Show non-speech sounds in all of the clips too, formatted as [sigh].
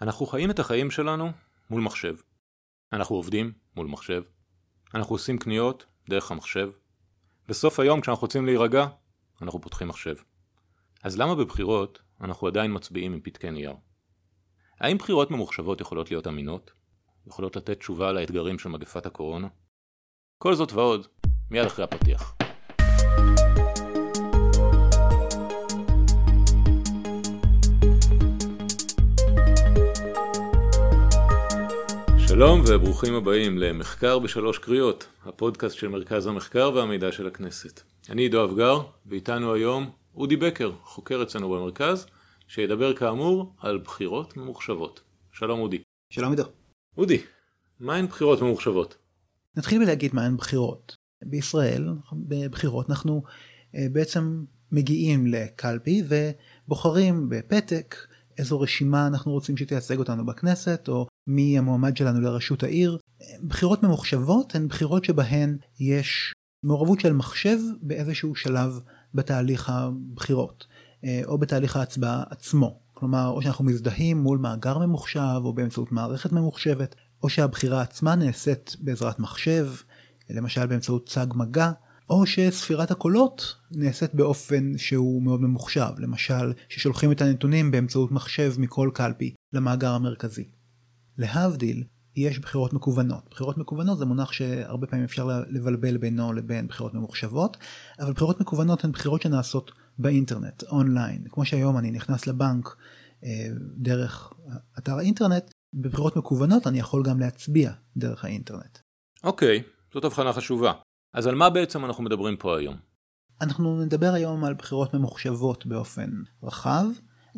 אנחנו חיים את החיים שלנו מול מחשב. אנחנו עובדים מול מחשב. אנחנו עושים קניות דרך המחשב. בסוף היום כשאנחנו רוצים להירגע, אנחנו פותחים מחשב. אז למה בבחירות אנחנו עדיין מצביעים עם פתקי נייר? האם בחירות ממוחשבות יכולות להיות אמינות? יכולות לתת תשובה לאתגרים של מגפת הקורונה? כל זאת ועוד, מיד אחרי הפתיח. שלום וברוכים הבאים למחקר בשלוש קריאות, הפודקאסט של מרכז המחקר והמידע של הכנסת. אני עידו אבגר, ואיתנו היום אודי בקר, חוקר אצלנו במרכז, שידבר כאמור על בחירות ממוחשבות. שלום אודי. שלום עידו. אודי, מהן בחירות ממוחשבות? נתחיל בלהגיד מהן בחירות. בישראל, בבחירות אנחנו אה, בעצם מגיעים לקלפי ובוחרים בפתק איזו רשימה אנחנו רוצים שתייצג אותנו בכנסת, או מי המועמד שלנו לראשות העיר. בחירות ממוחשבות הן בחירות שבהן יש מעורבות של מחשב באיזשהו שלב בתהליך הבחירות, אה, או בתהליך ההצבעה עצמו. כלומר, או שאנחנו מזדהים מול מאגר ממוחשב, או באמצעות מערכת ממוחשבת, או שהבחירה עצמה נעשית בעזרת מחשב, למשל באמצעות צג מגע, או שספירת הקולות נעשית באופן שהוא מאוד ממוחשב, למשל ששולחים את הנתונים באמצעות מחשב מכל קלפי למאגר המרכזי. להבדיל, יש בחירות מקוונות. בחירות מקוונות זה מונח שהרבה פעמים אפשר לבלבל בינו לבין בחירות ממוחשבות, אבל בחירות מקוונות הן בחירות שנעשות באינטרנט, אונליין. כמו שהיום אני נכנס לבנק אה, דרך אתר האינטרנט, בבחירות מקוונות אני יכול גם להצביע דרך האינטרנט. אוקיי, okay, זאת הבחנה חשובה. אז על מה בעצם אנחנו מדברים פה היום? אנחנו נדבר היום על בחירות ממוחשבות באופן רחב,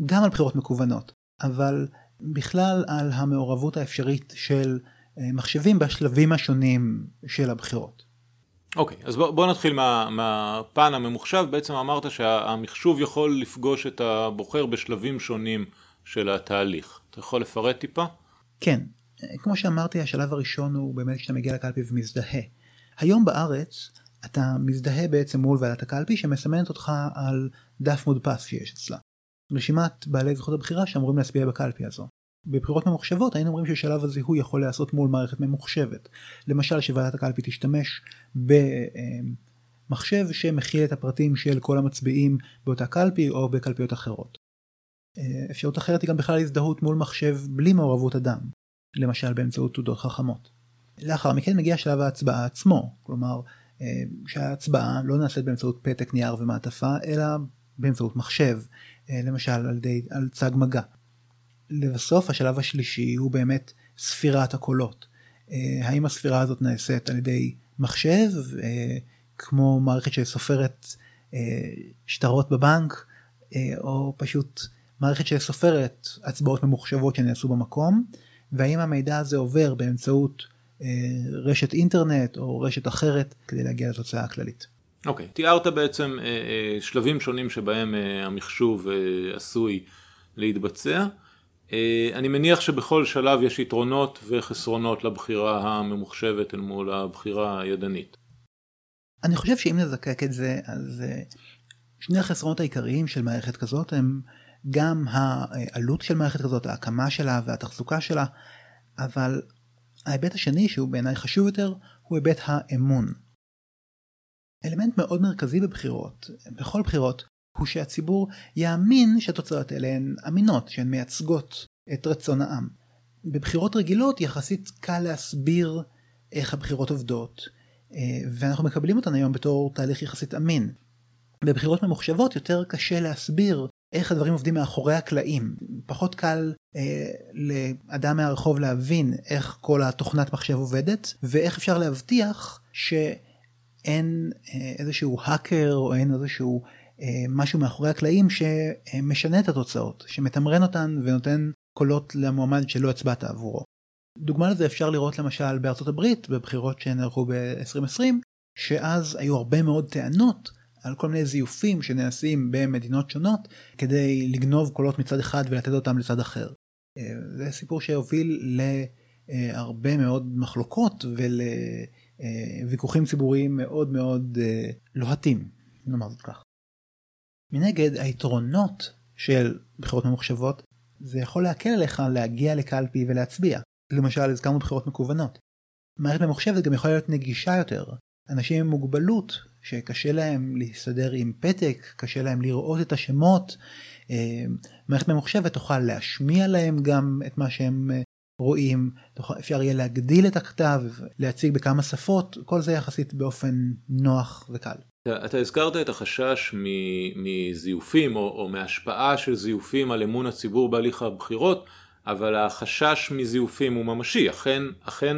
גם על בחירות מקוונות, אבל בכלל על המעורבות האפשרית של אה, מחשבים בשלבים השונים של הבחירות. אוקיי, okay, אז בוא, בוא נתחיל מה, מהפן הממוחשב. בעצם אמרת שהמחשוב יכול לפגוש את הבוחר בשלבים שונים של התהליך. אתה יכול לפרט טיפה? כן, כמו שאמרתי, השלב הראשון הוא באמת כשאתה מגיע לקלפי ומזדהה. היום בארץ אתה מזדהה בעצם מול ועדת הקלפי שמסמנת אותך על דף מודפס שיש אצלה. רשימת בעלי זכות הבחירה שאמורים להצביע בקלפי הזו. בבחירות ממוחשבות היינו אומרים ששלב הזיהוי יכול להיעשות מול מערכת ממוחשבת. למשל שוועדת הקלפי תשתמש במחשב שמכיל את הפרטים של כל המצביעים באותה קלפי או בקלפיות אחרות. אפשרות אחרת היא גם בכלל הזדהות מול מחשב בלי מעורבות אדם, למשל באמצעות תעודות חכמות. לאחר מכן מגיע שלב ההצבעה עצמו, כלומר אה, שההצבעה לא נעשית באמצעות פתק נייר ומעטפה אלא באמצעות מחשב, אה, למשל על, די, על צג מגע. לבסוף השלב השלישי הוא באמת ספירת הקולות. אה, האם הספירה הזאת נעשית על ידי מחשב כמו מערכת שסופרת שטרות בבנק או פשוט מערכת שסופרת הצבעות ממוחשבות שנעשו במקום והאם המידע הזה עובר באמצעות רשת אינטרנט או רשת אחרת כדי להגיע לתוצאה הכללית. אוקיי, okay. תיארת בעצם אה, אה, שלבים שונים שבהם אה, המחשוב אה, עשוי להתבצע. אה, אני מניח שבכל שלב יש יתרונות וחסרונות לבחירה הממוחשבת אל מול הבחירה הידנית. אני חושב שאם נזקק את זה, אז אה, שני החסרונות העיקריים של מערכת כזאת הם גם העלות של מערכת כזאת, ההקמה שלה והתחזוקה שלה, אבל ההיבט השני שהוא בעיניי חשוב יותר הוא היבט האמון. אלמנט מאוד מרכזי בבחירות, בכל בחירות, הוא שהציבור יאמין שהתוצאות האלה הן אמינות, שהן מייצגות את רצון העם. בבחירות רגילות יחסית קל להסביר איך הבחירות עובדות, אה, ואנחנו מקבלים אותן היום בתור תהליך יחסית אמין. בבחירות ממוחשבות יותר קשה להסביר איך הדברים עובדים מאחורי הקלעים. פחות קל אה, לאדם מהרחוב להבין איך כל התוכנת מחשב עובדת, ואיך אפשר להבטיח שאין אה, איזשהו האקר או אין איזשהו אה, משהו מאחורי הקלעים שמשנה את התוצאות, שמתמרן אותן ונותן קולות למועמד שלא הצבעת עבורו. דוגמה לזה אפשר לראות למשל בארצות הברית בבחירות שנערכו ב-2020, שאז היו הרבה מאוד טענות על כל מיני זיופים שנעשים במדינות שונות כדי לגנוב קולות מצד אחד ולתת אותם לצד אחר. אה, זה סיפור שהוביל להרבה מאוד מחלוקות ולוויכוחים ציבוריים מאוד מאוד אה, לוהטים, נאמר זאת כך. מנגד היתרונות של בחירות ממוחשבות זה יכול להקל עליך להגיע לקלפי ולהצביע. למשל הזכרנו בחירות מקוונות. מערכת ממוחשבת גם יכולה להיות נגישה יותר. אנשים עם מוגבלות שקשה להם להסתדר עם פתק, קשה להם לראות את השמות, אה, מערכת ממוחשבת תוכל להשמיע להם גם את מה שהם אה, רואים, אפשר יהיה להגדיל את הכתב, להציג בכמה שפות, כל זה יחסית באופן נוח וקל. אתה הזכרת את החשש מזיופים או, או מהשפעה של זיופים על אמון הציבור בהליך הבחירות, אבל החשש מזיופים הוא ממשי, אכן, אכן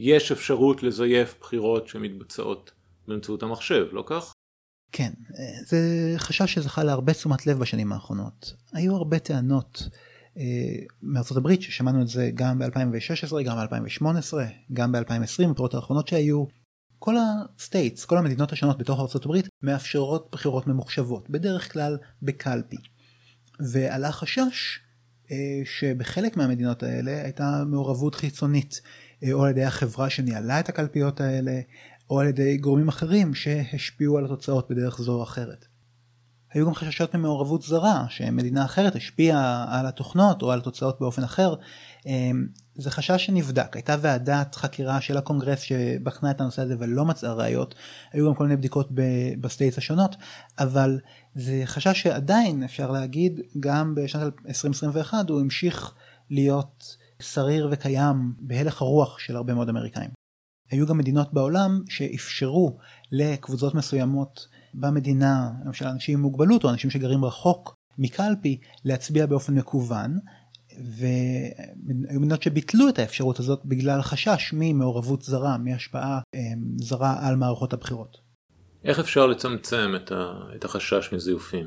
יש אפשרות לזייף בחירות שמתבצעות באמצעות המחשב, לא כך? כן, זה חשש שזכה להרבה תשומת לב בשנים האחרונות. היו הרבה טענות אה, מארצות הברית ששמענו את זה גם ב-2016, גם ב-2018, גם ב-2020, בבחירות האחרונות שהיו. כל ה states, כל המדינות השונות בתוך ארצות הברית מאפשרות בחירות ממוחשבות, בדרך כלל בקלפי. ועלה חשש אה, שבחלק מהמדינות האלה הייתה מעורבות חיצונית, אה, או על ידי החברה שניהלה את הקלפיות האלה, או על ידי גורמים אחרים שהשפיעו על התוצאות בדרך זו או אחרת. היו גם חששות ממעורבות זרה, שמדינה אחרת השפיעה על התוכנות או על התוצאות באופן אחר. אמ, זה חשש שנבדק, הייתה ועדת חקירה של הקונגרס שבחנה את הנושא הזה ולא מצאה ראיות, היו גם כל מיני בדיקות ב states השונות, אבל זה חשש שעדיין אפשר להגיד גם בשנת 2021 הוא המשיך להיות שריר וקיים בהלך הרוח של הרבה מאוד אמריקאים. היו גם מדינות בעולם שאפשרו לקבוצות מסוימות במדינה, למשל אנשים עם מוגבלות או אנשים שגרים רחוק מקלפי, להצביע באופן מקוון, והיו מדינות שביטלו את האפשרות הזאת בגלל חשש ממעורבות זרה, מהשפעה אמ, זרה על מערכות הבחירות. איך אפשר לצמצם את, ה... את החשש מזיופים?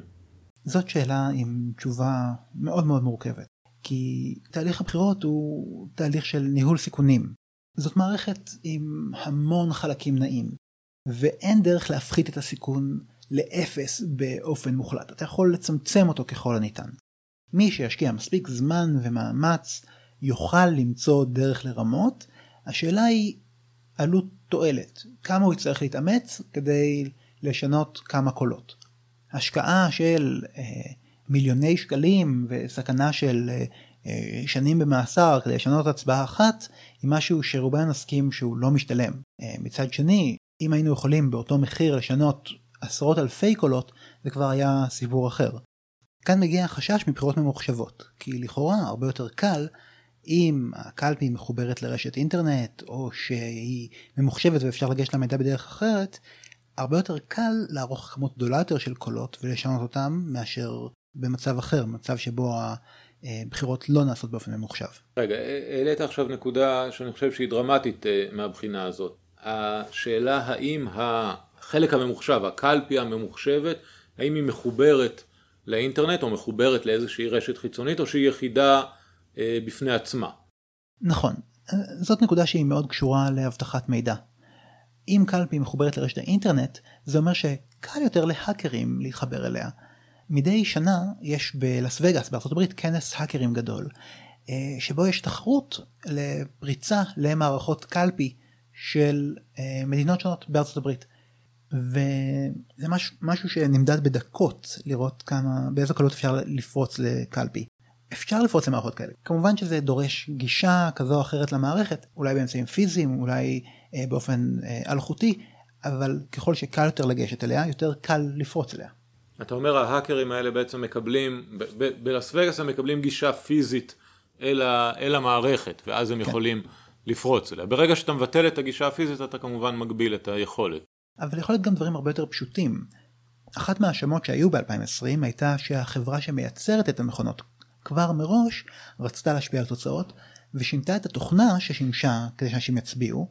זאת שאלה עם תשובה מאוד מאוד מורכבת. כי תהליך הבחירות הוא תהליך של ניהול סיכונים. זאת מערכת עם המון חלקים נעים, ואין דרך להפחית את הסיכון לאפס באופן מוחלט. אתה יכול לצמצם אותו ככל הניתן. מי שישקיע מספיק זמן ומאמץ יוכל למצוא דרך לרמות, השאלה היא עלות תועלת, כמה הוא יצטרך להתאמץ כדי לשנות כמה קולות. השקעה של אה, מיליוני שקלים וסכנה של אה, שנים במאסר כדי לשנות הצבעה אחת, היא משהו שרובנו נסכים שהוא לא משתלם. אה, מצד שני, אם היינו יכולים באותו מחיר לשנות עשרות אלפי קולות, זה כבר היה סיפור אחר. כאן מגיע החשש מבחירות ממוחשבות, כי לכאורה הרבה יותר קל אם הקלפי מחוברת לרשת אינטרנט, או שהיא ממוחשבת ואפשר לגשת למידע בדרך אחרת, הרבה יותר קל לערוך כמות גדולה יותר של קולות ולשנות אותם מאשר במצב אחר, מצב שבו הבחירות לא נעשות באופן ממוחשב. רגע, העלית עכשיו נקודה שאני חושב שהיא דרמטית אה, מהבחינה הזאת. השאלה האם החלק הממוחשב, הקלפי הממוחשבת, האם היא מחוברת לאינטרנט או מחוברת לאיזושהי רשת חיצונית או שהיא יחידה אה, בפני עצמה. נכון, זאת נקודה שהיא מאוד קשורה לאבטחת מידע. אם קלפי מחוברת לרשת האינטרנט, זה אומר שקל יותר להאקרים להתחבר אליה. מדי שנה יש בלאס וגאס הברית כנס האקרים גדול, אה, שבו יש תחרות לפריצה למערכות קלפי של אה, מדינות שונות הברית. וזה משהו, משהו שנמדד בדקות לראות כמה באיזו קלות אפשר לפרוץ לקלפי. אפשר לפרוץ למערכות כאלה כמובן שזה דורש גישה כזו או אחרת למערכת אולי באמצעים פיזיים אולי אה, באופן אה, אלחוטי אבל ככל שקל יותר לגשת אליה יותר קל לפרוץ אליה. אתה אומר ההאקרים האלה בעצם מקבלים בלאס וגאס הם מקבלים גישה פיזית אל, ה, אל המערכת ואז הם כן. יכולים לפרוץ אליה. ברגע שאתה מבטל את הגישה הפיזית אתה כמובן מגביל את היכולת. אבל יכול להיות גם דברים הרבה יותר פשוטים. אחת מההאשמות שהיו ב-2020 הייתה שהחברה שמייצרת את המכונות כבר מראש רצתה להשפיע על תוצאות ושינתה את התוכנה ששימשה כדי שאנשים יצביעו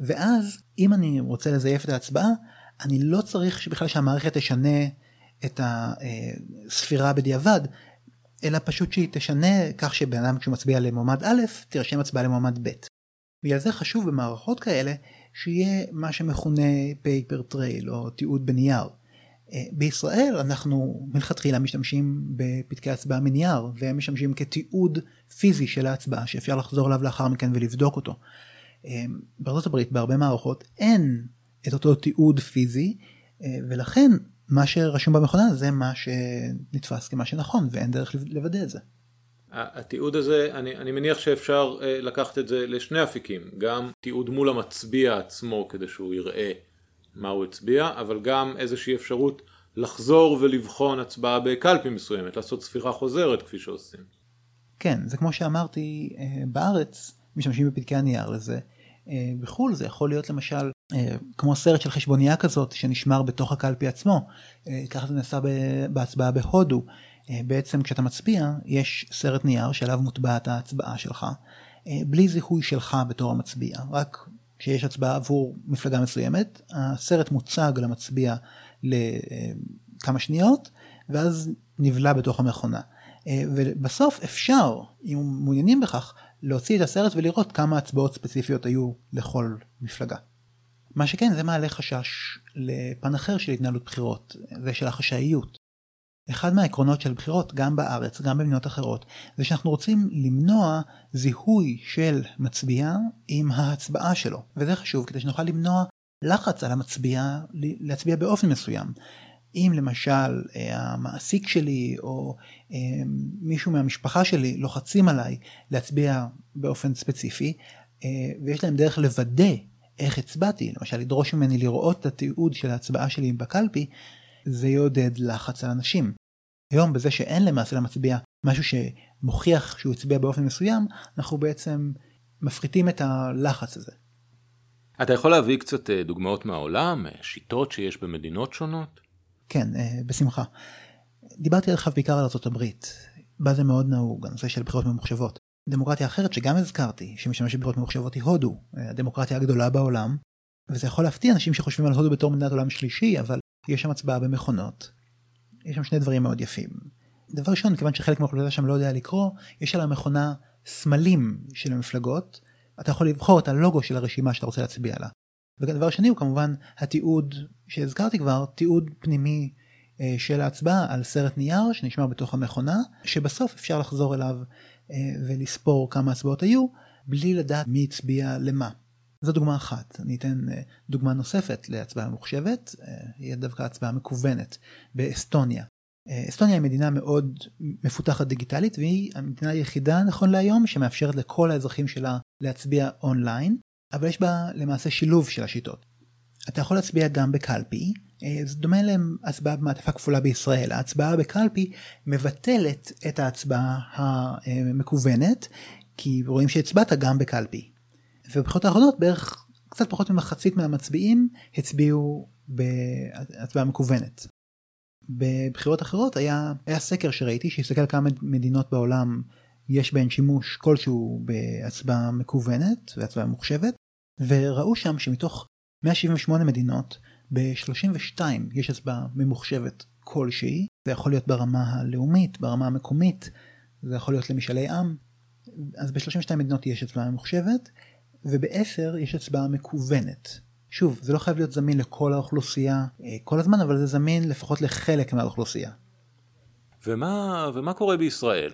ואז אם אני רוצה לזייף את ההצבעה אני לא צריך בכלל שהמערכת תשנה את הספירה בדיעבד אלא פשוט שהיא תשנה כך שבן אדם כשהוא מצביע למועמד א' תירשם הצבעה למועמד ב'. בגלל זה חשוב במערכות כאלה שיהיה מה שמכונה paper trail או תיעוד בנייר. אה, בישראל אנחנו מלכתחילה משתמשים בפתקי הצבעה מנייר והם משמשים כתיעוד פיזי של ההצבעה שאפשר לחזור אליו לאחר מכן ולבדוק אותו. אה, בארצות הברית בהרבה מערכות אין את אותו תיעוד פיזי אה, ולכן מה שרשום במכונה זה מה שנתפס כמה שנכון ואין דרך לוודא את זה. התיעוד הזה, אני, אני מניח שאפשר אה, לקחת את זה לשני אפיקים, גם תיעוד מול המצביע עצמו כדי שהוא יראה מה הוא הצביע, אבל גם איזושהי אפשרות לחזור ולבחון הצבעה בקלפי מסוימת, לעשות ספירה חוזרת כפי שעושים. כן, זה כמו שאמרתי, אה, בארץ משתמשים בפתקי הנייר לזה. אה, בחו"ל זה יכול להיות למשל כמו סרט של חשבונייה כזאת שנשמר בתוך הקלפי עצמו. ככה זה נעשה בהצבעה בהודו. בעצם כשאתה מצביע יש סרט נייר שעליו מוטבעת ההצבעה שלך, בלי זיהוי שלך בתור המצביע, רק כשיש הצבעה עבור מפלגה מסוימת, הסרט מוצג למצביע לכמה שניות, ואז נבלע בתוך המכונה. אה, ובסוף אפשר, אם מעוניינים בכך, להוציא את הסרט ולראות כמה הצבעות ספציפיות היו לכל מפלגה. מה שכן, זה מעלה חשש לפן אחר של התנהלות בחירות, זה של החשאיות. אחד מהעקרונות של בחירות, גם בארץ, גם במדינות אחרות, זה שאנחנו רוצים למנוע זיהוי של מצביע עם ההצבעה שלו. וזה חשוב כדי שנוכל למנוע לחץ על המצביע להצביע באופן מסוים. אם למשל אה, המעסיק שלי או אה, מישהו מהמשפחה שלי לוחצים עליי להצביע באופן ספציפי אה, ויש להם דרך לוודא איך הצבעתי, למשל לדרוש ממני לראות את התיעוד של ההצבעה שלי בקלפי, זה יעודד לחץ על אנשים. היום בזה שאין למעשה למצביע משהו שמוכיח שהוא הצביע באופן מסוים, אנחנו בעצם מפחיתים את הלחץ הזה. אתה יכול להביא קצת דוגמאות מהעולם, שיטות שיש במדינות שונות? כן, אה, בשמחה. דיברתי עליך בעיקר על ארה"ב, בה זה מאוד נהוג, הנושא של בחירות ממוחשבות. דמוקרטיה אחרת שגם הזכרתי, שמשתמשת בבחירות ממוחשבות היא הודו, אה, הדמוקרטיה הגדולה בעולם, וזה יכול להפתיע אנשים שחושבים על הודו בתור מדינת עולם שלישי, אבל יש שם הצבעה במכונות. יש שם שני דברים מאוד יפים. דבר ראשון, כיוון שחלק מהאוכלוסייה שם לא יודע לקרוא, יש על המכונה סמלים של המפלגות, אתה יכול לבחור את הלוגו של הרשימה שאתה רוצה להצביע עליה. ודבר שני הוא כמובן התיעוד שהזכרתי כבר, תיעוד פנימי אה, של ההצבעה על סרט נייר שנשמר בתוך המכונה, שבסוף אפשר לחזור אליו ולספור כמה הצבעות היו, בלי לדעת מי הצביע למה. זו דוגמה אחת. אני אתן אה, דוגמה נוספת להצבעה ממוחשבת, היא דווקא הצבעה מקוונת באסטוניה. אסטוניה היא מדינה מאוד מפותחת דיגיטלית והיא המדינה היחידה נכון להיום שמאפשרת לכל האזרחים שלה להצביע אונליין אבל יש בה למעשה שילוב של השיטות. אתה יכול להצביע גם בקלפי, אה, זה דומה להצבעה במעטפה כפולה בישראל, ההצבעה בקלפי מבטלת את ההצבעה המקוונת, כי רואים שהצבעת גם בקלפי. ובבחירות האחרונות בערך קצת פחות ממחצית מהמצביעים הצביעו בהצבעה מקוונת. בבחירות אחרות היה, היה סקר שראיתי שהסתכל כמה מדינות בעולם יש בהן שימוש כלשהו בהצבעה מקוונת והצבעה ממוחשבת וראו שם שמתוך 178 מדינות ב-32 יש הצבעה ממוחשבת כלשהי זה יכול להיות ברמה הלאומית ברמה המקומית זה יכול להיות למשאלי עם אז ב-32 מדינות יש הצבעה ממוחשבת וב-10 יש הצבעה מקוונת. שוב זה לא חייב להיות זמין לכל האוכלוסייה אה, כל הזמן אבל זה זמין לפחות לחלק מהאוכלוסייה. ומה, ומה קורה בישראל?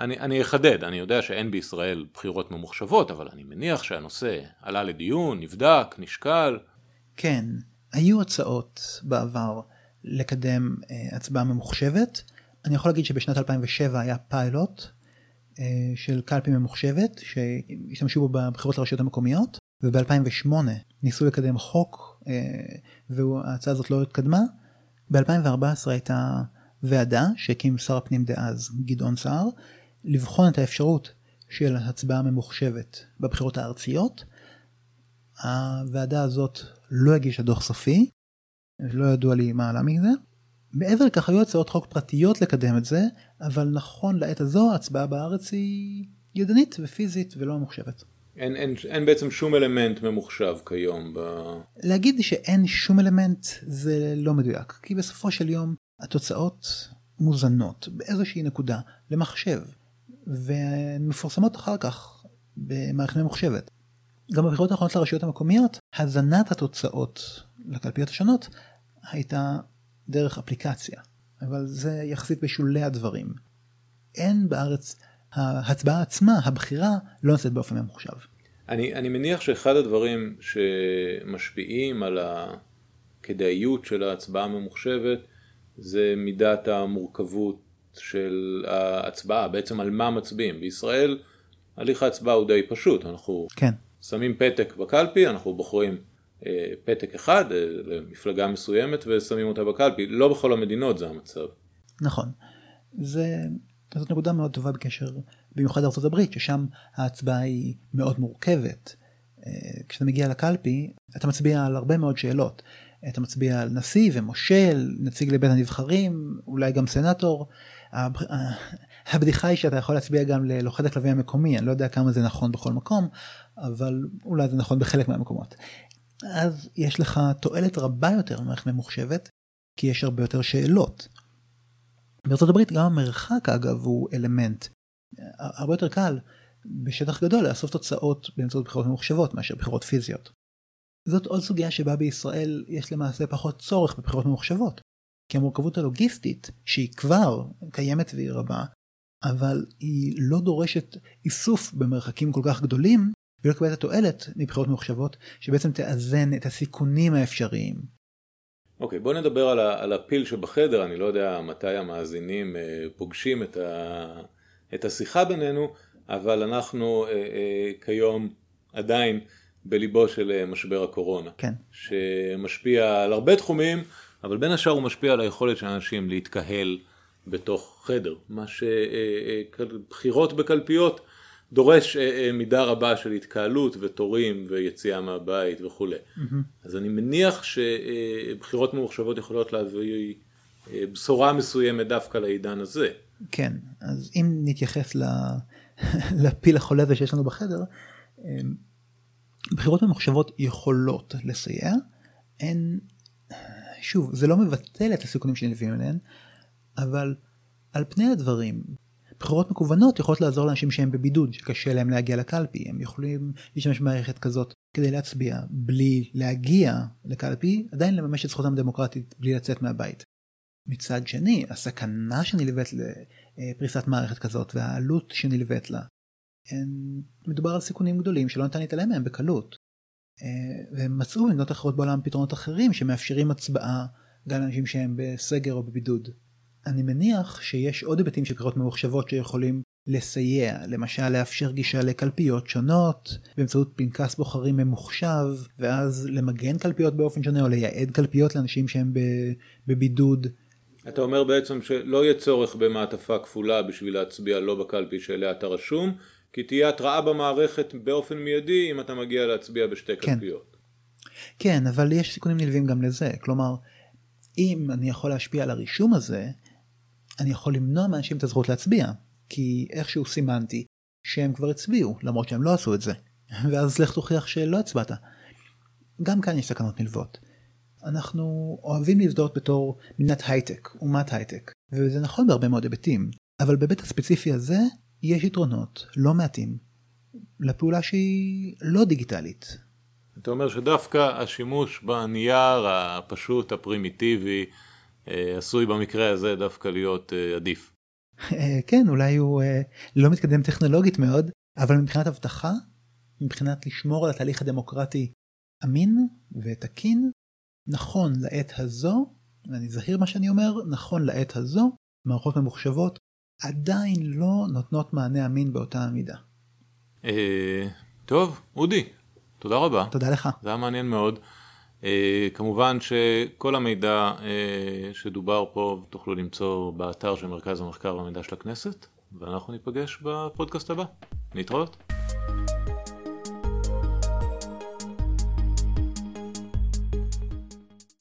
אני, אני אחדד, אני יודע שאין בישראל בחירות ממוחשבות, אבל אני מניח שהנושא עלה לדיון, נבדק, נשקל. כן, היו הצעות בעבר לקדם אה, הצבעה ממוחשבת. אני יכול להגיד שבשנת 2007 היה פיילוט אה, של קלפי ממוחשבת שהשתמשו בו בבחירות לרשויות המקומיות, וב-2008 ניסו לקדם חוק אה, וההצעה הזאת לא התקדמה. ב-2014 הייתה ועדה שהקים שר הפנים דאז גדעון סער לבחון את האפשרות של הצבעה ממוחשבת בבחירות הארציות. הוועדה הזאת לא הגישה דוח סופי, לא ידוע לי מה עלה מזה. מעבר לכך היו הצעות חוק פרטיות לקדם את זה, אבל נכון לעת הזו ההצבעה בארץ היא ידנית ופיזית ולא ממוחשבת. אין, אין, אין בעצם שום אלמנט ממוחשב כיום ב... להגיד שאין שום אלמנט זה לא מדויק, כי בסופו של יום התוצאות מוזנות באיזושהי נקודה למחשב. ומפורסמות אחר כך במערכת ממוחשבת. גם בבחירות האחרונות לרשויות המקומיות, הזנת התוצאות לקלפיות השונות הייתה דרך אפליקציה, אבל זה יחסית בשולי הדברים. אין בארץ, ההצבעה עצמה, הבחירה, לא נעשית באופן ממוחשב. אני, אני מניח שאחד הדברים שמשפיעים על הכדאיות של ההצבעה הממוחשבת זה מידת המורכבות של ההצבעה, בעצם על מה מצביעים. בישראל הליך ההצבעה הוא די פשוט, אנחנו כן. שמים פתק בקלפי, אנחנו בוחרים אה, פתק אחד אה, למפלגה מסוימת ושמים אותה בקלפי, לא בכל המדינות זה המצב. נכון. זה, זאת נקודה מאוד טובה בקשר, במיוחד הברית, ששם ההצבעה היא מאוד מורכבת. אה, כשאתה מגיע לקלפי, אתה מצביע על הרבה מאוד שאלות. אתה מצביע על נשיא ומושל, נציג לבית הנבחרים, אולי גם סנטור. הבדיחה היא שאתה יכול להצביע גם ללוכד הכלבים המקומי, אני לא יודע כמה זה נכון בכל מקום, אבל אולי זה נכון בחלק מהמקומות. אז יש לך תועלת רבה יותר ממערכת ממוחשבת, כי יש הרבה יותר שאלות. בארצות הברית גם המרחק אגב הוא אלמנט. הרבה יותר קל בשטח גדול לאסוף תוצאות באמצעות בחירות ממוחשבות מאשר בחירות פיזיות. זאת עוד סוגיה שבה בישראל יש למעשה פחות צורך בבחירות ממוחשבות. כי המורכבות הלוגיסטית, שהיא כבר קיימת והיא רבה, אבל היא לא דורשת איסוף במרחקים כל כך גדולים, ולא קבלת התועלת מבחירות ממוחשבות, שבעצם תאזן את הסיכונים האפשריים. אוקיי, okay, בוא נדבר על, ה, על הפיל שבחדר, אני לא יודע מתי המאזינים אה, פוגשים את, ה, את השיחה בינינו, אבל אנחנו אה, אה, כיום עדיין בליבו של אה, משבר הקורונה. כן. שמשפיע על הרבה תחומים, אבל בין השאר הוא משפיע על היכולת של אנשים להתקהל בתוך חדר. מה שבחירות בקלפיות דורש מידה רבה של התקהלות ותורים ויציאה מהבית וכולי. Mm-hmm. אז אני מניח שבחירות ממוחשבות יכולות להביא בשורה מסוימת דווקא לעידן הזה. כן, אז אם נתייחס [laughs] לפיל החולה הזה שיש לנו בחדר, בחירות ממוחשבות יכולות לסייע, הן, שוב, זה לא מבטל את הסיכונים שנלווים אליהן, אבל על פני הדברים, בחירות מקוונות יכולות לעזור לאנשים שהם בבידוד, שקשה להם להגיע לקלפי, הם יכולים להשתמש במערכת כזאת כדי להצביע בלי להגיע לקלפי, עדיין לממש את זכותם הדמוקרטית בלי לצאת מהבית. מצד שני, הסכנה שנלווית לפריסת מערכת כזאת והעלות שנלווית לה מדובר על סיכונים גדולים שלא ניתן להתעלם מהם בקלות. אה, והם מצאו במדינות אחרות בעולם פתרונות אחרים שמאפשרים הצבעה גם לאנשים שהם בסגר או בבידוד. אני מניח שיש עוד היבטים של בחירות ממוחשבות שיכולים לסייע, למשל לאפשר גישה לקלפיות שונות באמצעות פנקס בוחרים ממוחשב, ואז למגן קלפיות באופן שונה או לייעד קלפיות לאנשים שהם בבידוד. אתה אומר בעצם שלא יהיה צורך במעטפה כפולה בשביל להצביע לא בקלפי שאליה אתה רשום, כי תהיה התראה במערכת באופן מיידי אם אתה מגיע להצביע בשתי כן. קלפיות. כן, אבל יש סיכונים נלווים גם לזה. כלומר, אם אני יכול להשפיע על הרישום הזה, אני יכול למנוע מאנשים את הזכות להצביע, כי איכשהו סימנתי שהם כבר הצביעו, למרות שהם לא עשו את זה. [laughs] ואז לך תוכיח שלא הצבעת. גם כאן יש סכנות נלוות. אנחנו אוהבים להזדהות בתור מדינת הייטק, אומת הייטק, וזה נכון בהרבה מאוד היבטים, אבל בהיבט הספציפי הזה, יש יתרונות לא מעטים לפעולה שהיא לא דיגיטלית. אתה אומר שדווקא השימוש בנייר הפשוט, הפרימיטיבי, אה, עשוי במקרה הזה דווקא להיות אה, עדיף. אה, כן, אולי הוא לא מתקדם טכנולוגית מאוד, אבל מבחינת אבטחה, מבחינת לשמור על התהליך הדמוקרטי אמין ותקין, נכון לעת הזו, ואני זהיר מה שאני אומר, נכון לעת הזו, מערכות ממוחשבות עדיין לא נותנות מענה אמין באותה המידה. אה, טוב, אודי, תודה רבה. תודה לך. זה היה מעניין מאוד. אה, כמובן שכל המידע אה, שדובר פה תוכלו למצוא באתר של מרכז המחקר והמידע של הכנסת, ואנחנו ניפגש בפודקאסט הבא. להתראות.